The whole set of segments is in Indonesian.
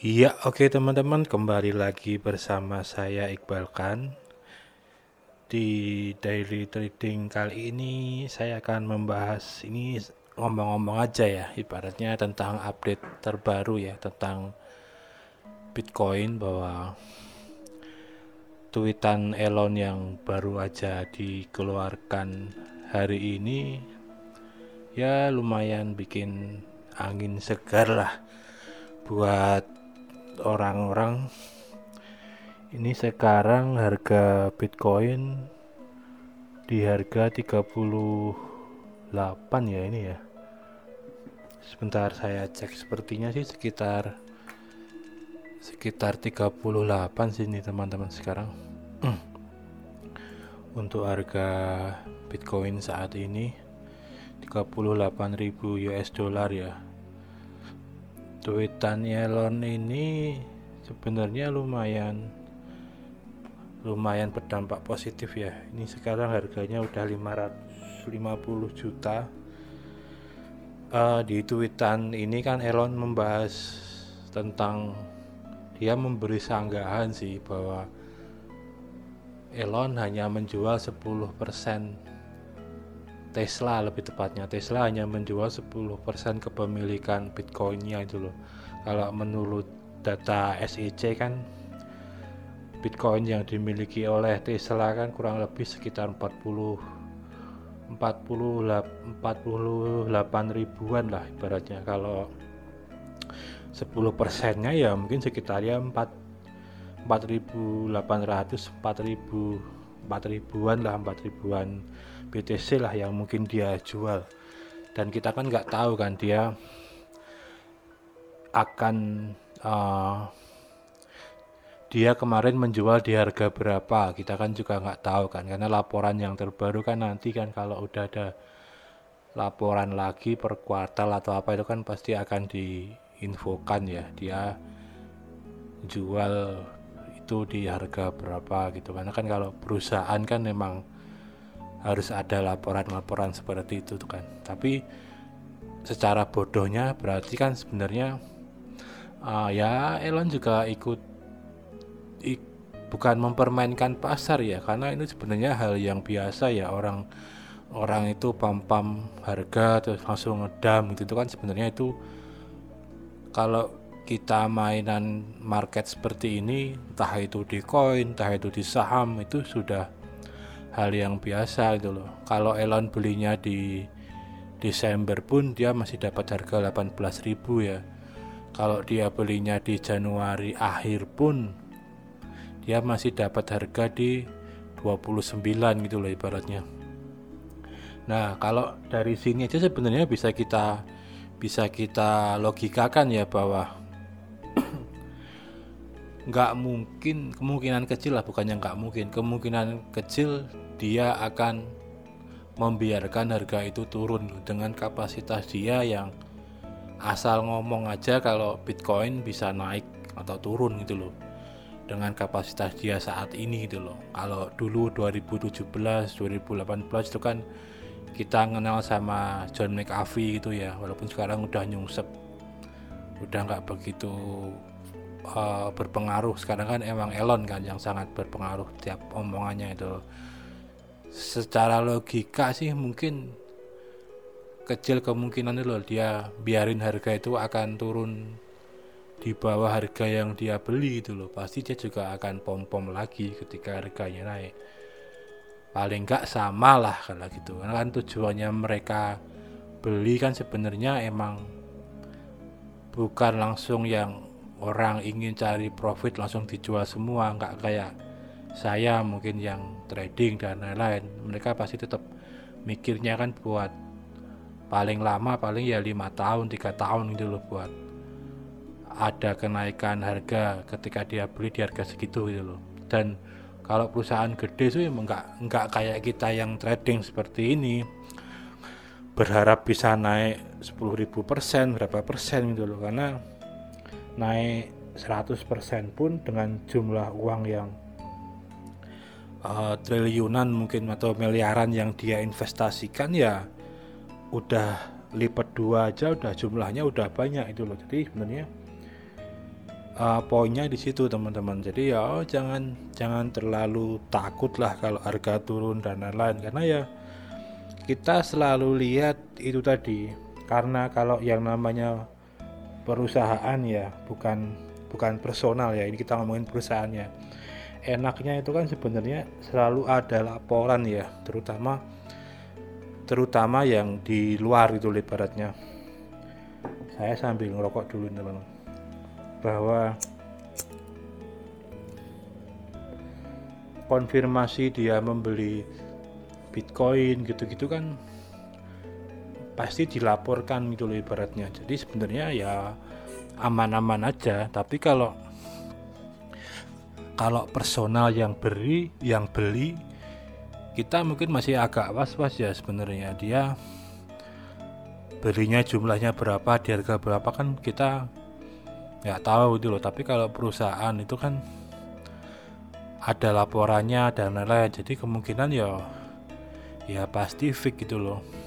Iya, oke teman-teman, kembali lagi bersama saya Iqbal Khan. Di daily trading kali ini saya akan membahas ini ngomong-ngomong aja ya, ibaratnya tentang update terbaru ya tentang Bitcoin bahwa tweetan Elon yang baru aja dikeluarkan hari ini ya lumayan bikin angin segar lah buat orang-orang. Ini sekarang harga Bitcoin di harga 38 ya ini ya. Sebentar saya cek sepertinya sih sekitar sekitar 38 sini teman-teman sekarang. Untuk harga Bitcoin saat ini 38.000 US dollar ya tweetan Elon ini sebenarnya lumayan lumayan berdampak positif ya. Ini sekarang harganya udah 550 juta. Uh, di tweetan ini kan Elon membahas tentang dia memberi sanggahan sih bahwa Elon hanya menjual 10% Tesla lebih tepatnya. Tesla hanya menjual 10% kepemilikan Bitcoinnya itu loh. Kalau menurut data SEC kan Bitcoin yang dimiliki oleh Tesla kan kurang lebih sekitar 40 40 48 ribuan lah ibaratnya. Kalau 10 persennya ya mungkin sekitar ya 4 4800 4000 4 ribuan lah 4 ribuan BTC lah yang mungkin dia jual. Dan kita kan nggak tahu kan dia akan uh, dia kemarin menjual di harga berapa. Kita kan juga nggak tahu kan karena laporan yang terbaru kan nanti kan kalau udah ada laporan lagi per kuartal atau apa itu kan pasti akan diinfokan ya. Dia jual itu di harga berapa gitu. Karena kan kalau perusahaan kan memang harus ada laporan-laporan seperti itu kan. Tapi secara bodohnya berarti kan sebenarnya uh, ya Elon juga ikut ik, bukan mempermainkan pasar ya. Karena ini sebenarnya hal yang biasa ya. Orang orang itu pam-pam harga terus langsung ngedam gitu. Itu kan sebenarnya itu kalau kita mainan market seperti ini entah itu di koin entah itu di saham itu sudah hal yang biasa gitu loh. Kalau Elon belinya di Desember pun dia masih dapat harga 18.000 ya. Kalau dia belinya di Januari akhir pun dia masih dapat harga di 29 gitu loh ibaratnya. Nah kalau dari sini aja sebenarnya bisa kita bisa kita logikakan ya bahwa nggak mungkin kemungkinan kecil lah bukannya nggak mungkin. Kemungkinan kecil dia akan membiarkan harga itu turun dengan kapasitas dia yang asal ngomong aja kalau Bitcoin bisa naik atau turun gitu loh. Dengan kapasitas dia saat ini gitu loh. Kalau dulu 2017 2018 itu kan kita kenal sama John McAfee gitu ya walaupun sekarang udah nyungsep. Udah nggak begitu uh, berpengaruh. Sekarang kan emang Elon kan yang sangat berpengaruh tiap omongannya itu. Secara logika sih mungkin kecil kemungkinan itu loh dia biarin harga itu akan turun di bawah harga yang dia beli itu loh. Pasti dia juga akan pom pom lagi ketika harganya naik. Paling enggak sama lah kalau gitu. Karena kan tujuannya mereka beli kan sebenarnya emang bukan langsung yang orang ingin cari profit langsung dijual semua nggak kayak saya mungkin yang trading dan lain-lain. Mereka pasti tetap mikirnya kan buat paling lama paling ya lima tahun tiga tahun gitu loh buat ada kenaikan harga ketika dia beli di harga segitu gitu loh. Dan kalau perusahaan gede sih emang nggak nggak kayak kita yang trading seperti ini. Berharap bisa naik 10.000 persen berapa persen gitu loh. Karena naik 100% pun dengan jumlah uang yang uh, triliunan mungkin atau miliaran yang dia investasikan ya udah lipat dua aja udah jumlahnya udah banyak itu loh. Jadi sebenarnya uh, poinnya di situ teman-teman. Jadi ya oh, jangan jangan terlalu takut lah kalau harga turun dan lain-lain. Karena ya kita selalu lihat itu tadi. Karena kalau yang namanya perusahaan ya bukan bukan personal ya. Ini kita ngomongin perusahaannya. Enaknya itu kan sebenarnya selalu ada laporan ya terutama terutama yang di luar itu lebaratnya saya sambil ngerokok dulu teman bahwa konfirmasi dia membeli bitcoin gitu-gitu kan pasti dilaporkan gitu loh ibaratnya jadi sebenarnya ya aman-aman aja. Tapi kalau kalau personal yang beri yang beli kita mungkin masih agak was-was ya sebenarnya. Dia belinya jumlahnya berapa di harga berapa kan kita nggak tahu gitu loh. Tapi kalau perusahaan itu kan ada laporannya dan lain-lain. Jadi kemungkinan ya ya pasti fix gitu loh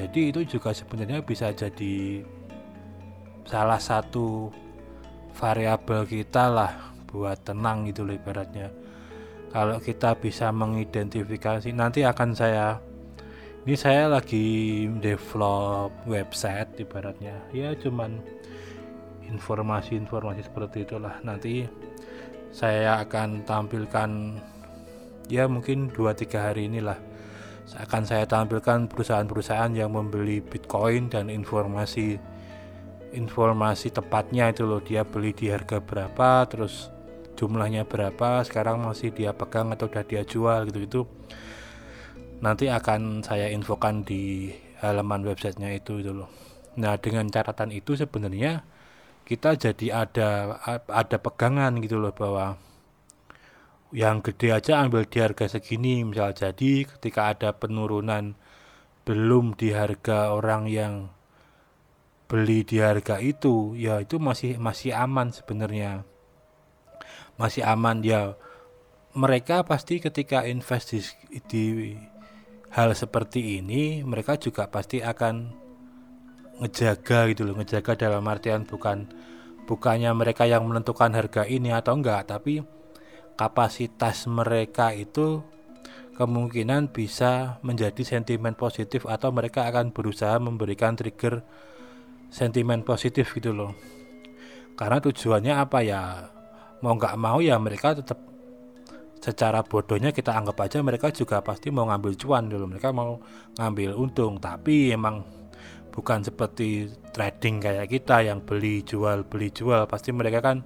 jadi itu juga sebenarnya bisa jadi salah satu variabel kita lah buat tenang gitu loh kalau kita bisa mengidentifikasi nanti akan saya ini saya lagi develop website ibaratnya. Ya cuman informasi-informasi seperti itulah. Nanti saya akan tampilkan ya mungkin 2-3 hari inilah akan saya tampilkan perusahaan-perusahaan yang membeli Bitcoin dan informasi informasi tepatnya itu loh. Dia beli di harga berapa terus jumlahnya berapa sekarang masih dia pegang atau udah dia jual gitu itu nanti akan saya infokan di halaman websitenya itu itu loh. Nah dengan catatan itu sebenarnya kita jadi ada ada pegangan gitu loh bahwa yang gede aja ambil di harga segini misal jadi ketika ada penurunan belum di harga orang yang beli di harga itu ya itu masih masih aman sebenarnya. Masih aman ya. Mereka pasti ketika invest di, di hal seperti ini mereka juga pasti akan ngejaga gitu loh ngejaga dalam artian bukan bukannya mereka yang menentukan harga ini atau enggak tapi kapasitas mereka itu kemungkinan bisa menjadi sentimen positif atau mereka akan berusaha memberikan trigger sentimen positif gitu loh. Karena tujuannya apa ya? Mau nggak mau ya mereka tetap secara bodohnya kita anggap aja mereka juga pasti mau ngambil cuan dulu mereka mau ngambil untung tapi emang bukan seperti trading kayak kita yang beli jual beli jual. Pasti mereka kan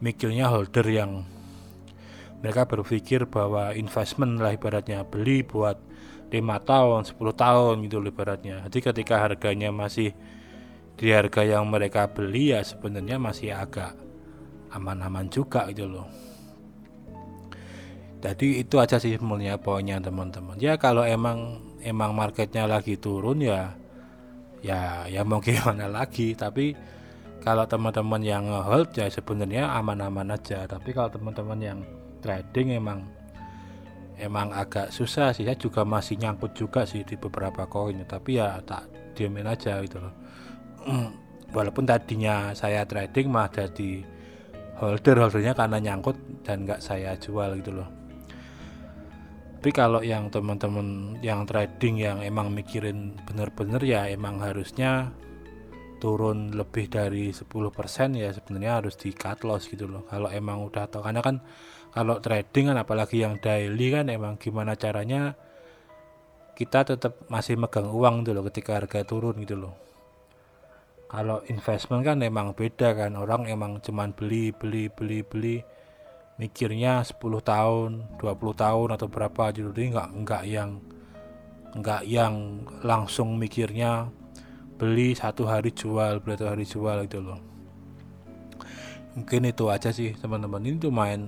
mikirnya holder yang mereka berpikir bahwa investment lah ibaratnya beli buat lima tahun 10 tahun gitu ibaratnya. Jadi ketika harganya masih di harga yang mereka beli ya sebenarnya masih agak aman-aman juga gitu loh. Jadi itu aja sih sebenarnya poinnya teman-teman. Ya kalau emang emang marketnya lagi turun ya ya ya mau gimana lagi. Tapi kalau teman-teman yang hold ya sebenarnya aman-aman aja. Tapi kalau teman-teman yang trading emang emang agak susah sih. Saya juga masih nyangkut juga sih di beberapa koin tapi ya tak diemin aja gitu loh. Walaupun tadinya saya trading mah jadi holder holdernya karena nyangkut dan nggak saya jual gitu loh. Tapi kalau yang teman-teman yang trading yang emang mikirin bener-bener ya emang harusnya turun lebih dari 10% ya sebenarnya harus di cut loss gitu loh. Kalau emang udah tahu karena kan kalau trading kan apalagi yang daily kan emang gimana caranya kita tetap masih megang uang gitu loh ketika harga turun gitu loh. Kalau investment kan emang beda kan orang emang cuman beli beli beli beli mikirnya 10 tahun 20 tahun atau berapa gitu. Jadi nggak nggak yang nggak yang langsung mikirnya beli satu hari jual beli satu hari jual gitu loh. Mungkin itu aja sih teman-teman. Ini tuh main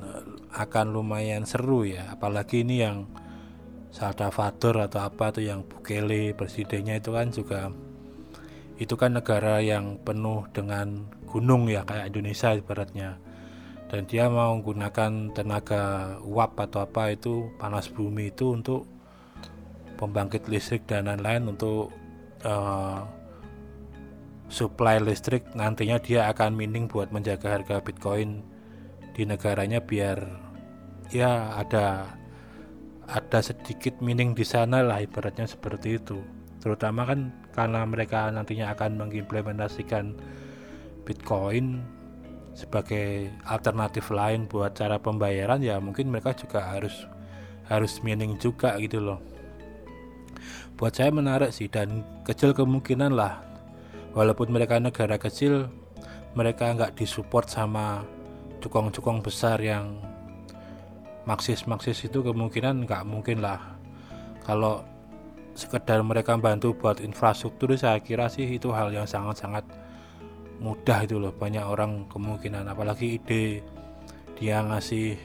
akan lumayan seru ya. Apalagi ini yang Salvador atau apa tuh yang Bukele presidennya itu kan juga itu kan negara yang penuh dengan gunung ya kayak Indonesia ibaratnya. Dan dia mau menggunakan tenaga uap atau apa itu panas bumi itu untuk pembangkit listrik dan lain-lain untuk uh, supply listrik nantinya dia akan mining buat menjaga harga Bitcoin di negaranya biar ya ada ada sedikit mining di sana lah ibaratnya seperti itu. Terutama kan karena mereka nantinya akan mengimplementasikan Bitcoin sebagai alternatif lain buat cara pembayaran ya mungkin mereka juga harus harus mining juga gitu loh. Buat saya menarik sih dan kecil kemungkinan lah walaupun mereka negara kecil mereka nggak disupport sama cukong-cukong besar yang maksis-maksis itu kemungkinan nggak mungkin lah. Kalau sekedar mereka bantu buat infrastruktur saya kira sih itu hal yang sangat-sangat mudah itu loh. Banyak orang kemungkinan apalagi ide dia ngasih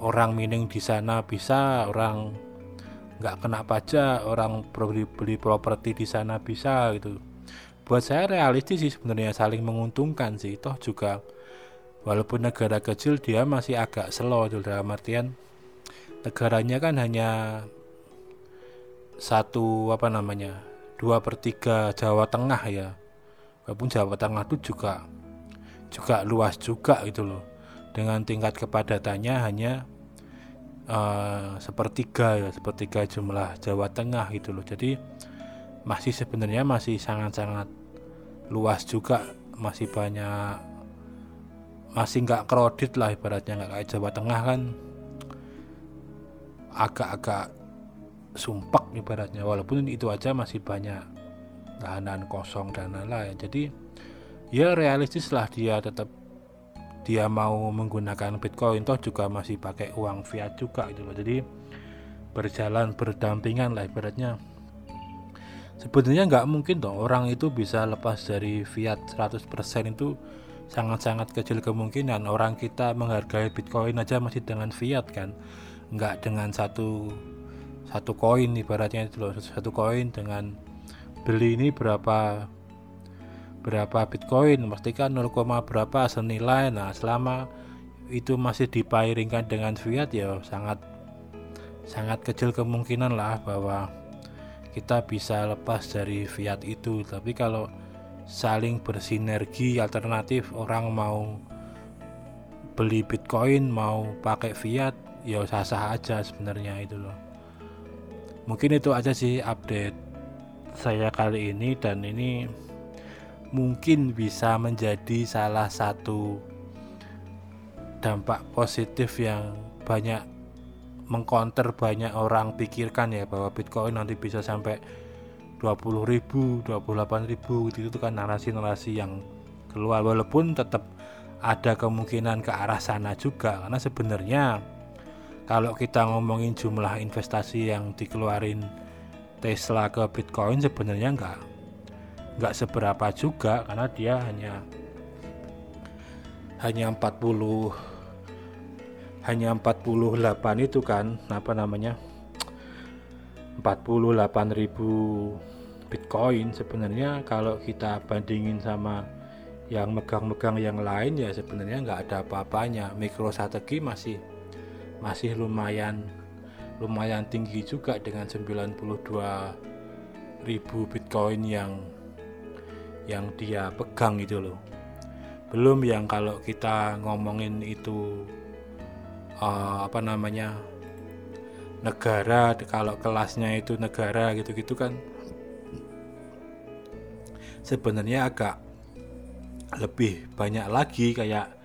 orang mining di sana bisa orang nggak kena pajak orang beli beli properti di sana bisa gitu buat saya realistis sih sebenarnya saling menguntungkan sih. Toh juga walaupun negara kecil dia masih agak slow dalam artian negaranya kan hanya satu apa namanya dua per tiga Jawa Tengah ya. Walaupun Jawa Tengah itu juga juga luas juga gitu loh. Dengan tingkat kepadatannya hanya uh, sepertiga ya sepertiga jumlah Jawa Tengah gitu loh. Jadi masih sebenarnya masih sangat-sangat luas juga masih banyak masih nggak kredit lah ibaratnya nggak kayak Jawa Tengah kan. Agak-agak sumpek ibaratnya walaupun itu aja masih banyak lahanan kosong dan lain-lain. Jadi ya realistis lah dia tetap dia mau menggunakan Bitcoin toh juga masih pakai uang fiat juga gitu loh. Jadi berjalan berdampingan lah ibaratnya sebenarnya nggak mungkin dong orang itu bisa lepas dari fiat 100% itu sangat-sangat kecil kemungkinan. Orang kita menghargai bitcoin aja masih dengan fiat kan. Nggak dengan satu satu koin ibaratnya itu loh. Satu koin dengan beli ini berapa berapa bitcoin. Pastikan 0, berapa senilai. Nah selama itu masih dipairingkan dengan fiat ya sangat sangat kecil kemungkinan lah bahwa kita bisa lepas dari fiat itu. Tapi kalau saling bersinergi alternatif orang mau beli bitcoin mau pakai fiat ya sah-sah aja sebenarnya itu loh. Mungkin itu aja sih update saya kali ini dan ini mungkin bisa menjadi salah satu dampak positif yang banyak mengcounter banyak orang pikirkan ya bahwa Bitcoin nanti bisa sampai 20 ribu, 28 ribu gitu itu kan narasi-narasi yang keluar. Walaupun tetap ada kemungkinan ke arah sana juga karena sebenarnya kalau kita ngomongin jumlah investasi yang dikeluarin Tesla ke Bitcoin sebenarnya nggak nggak seberapa juga karena dia hanya hanya 40 hanya 48 itu kan apa namanya? 48.000 Bitcoin sebenarnya kalau kita bandingin sama yang megang-megang yang lain ya sebenarnya nggak ada apa-apanya. Mikrostrategi masih masih lumayan lumayan tinggi juga dengan 92 ribu Bitcoin yang yang dia pegang itu loh. Belum yang kalau kita ngomongin itu uh, apa namanya negara kalau kelasnya itu negara gitu-gitu kan sebenarnya agak lebih banyak lagi kayak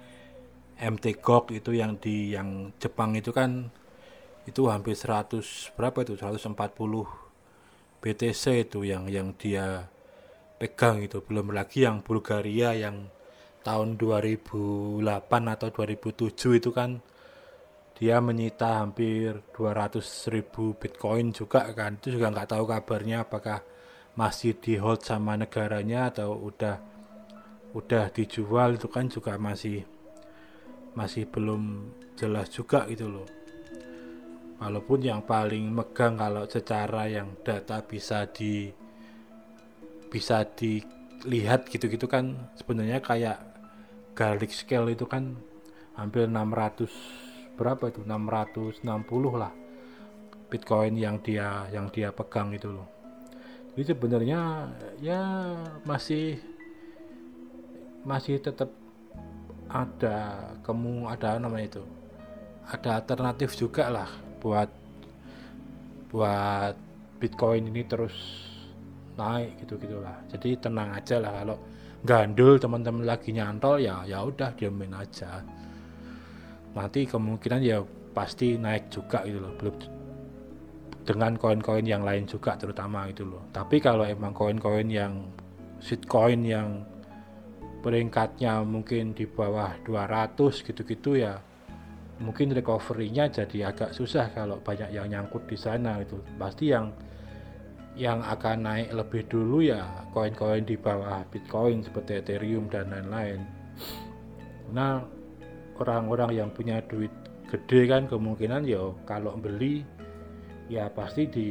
MT GOG itu yang di yang Jepang itu kan itu hampir 100 berapa itu? 140 BTC itu yang yang dia pegang itu. Belum lagi yang Bulgaria yang tahun 2008 atau 2007 itu kan dia menyita hampir 200 ribu bitcoin juga kan. Itu juga nggak tahu kabarnya apakah masih di hold sama negaranya atau udah udah dijual. Itu kan juga masih masih belum jelas juga itu loh. Walaupun yang paling megang kalau secara yang data bisa di bisa dilihat gitu-gitu kan sebenarnya kayak garlic scale itu kan hampir 600 berapa itu? 660 lah Bitcoin yang dia yang dia pegang itu loh. Ini sebenarnya ya masih masih tetap ada kamu ada namanya itu? Ada alternatif juga lah buat buat Bitcoin ini terus naik gitu gitulah jadi tenang aja lah kalau gandul teman-teman lagi nyantol ya ya udah diamin aja nanti kemungkinan ya pasti naik juga gitu loh. Belum dengan koin-koin yang lain juga terutama itu loh. Tapi kalau emang koin-koin yang shitcoin yang peringkatnya mungkin di bawah 200 gitu-gitu ya mungkin recovery-nya jadi agak susah kalau banyak yang nyangkut di sana itu pasti yang yang akan naik lebih dulu ya koin-koin di bawah Bitcoin seperti Ethereum dan lain-lain. Nah, orang-orang yang punya duit gede kan kemungkinan ya kalau beli ya pasti di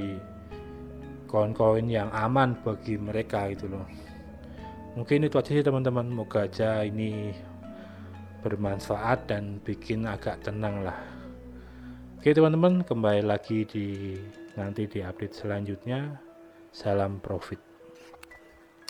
koin-koin yang aman bagi mereka itu loh. Mungkin itu aja sih teman-teman, moga aja ini bermanfaat dan bikin agak tenang lah. Oke teman-teman, kembali lagi di nanti di update selanjutnya. Salam profit.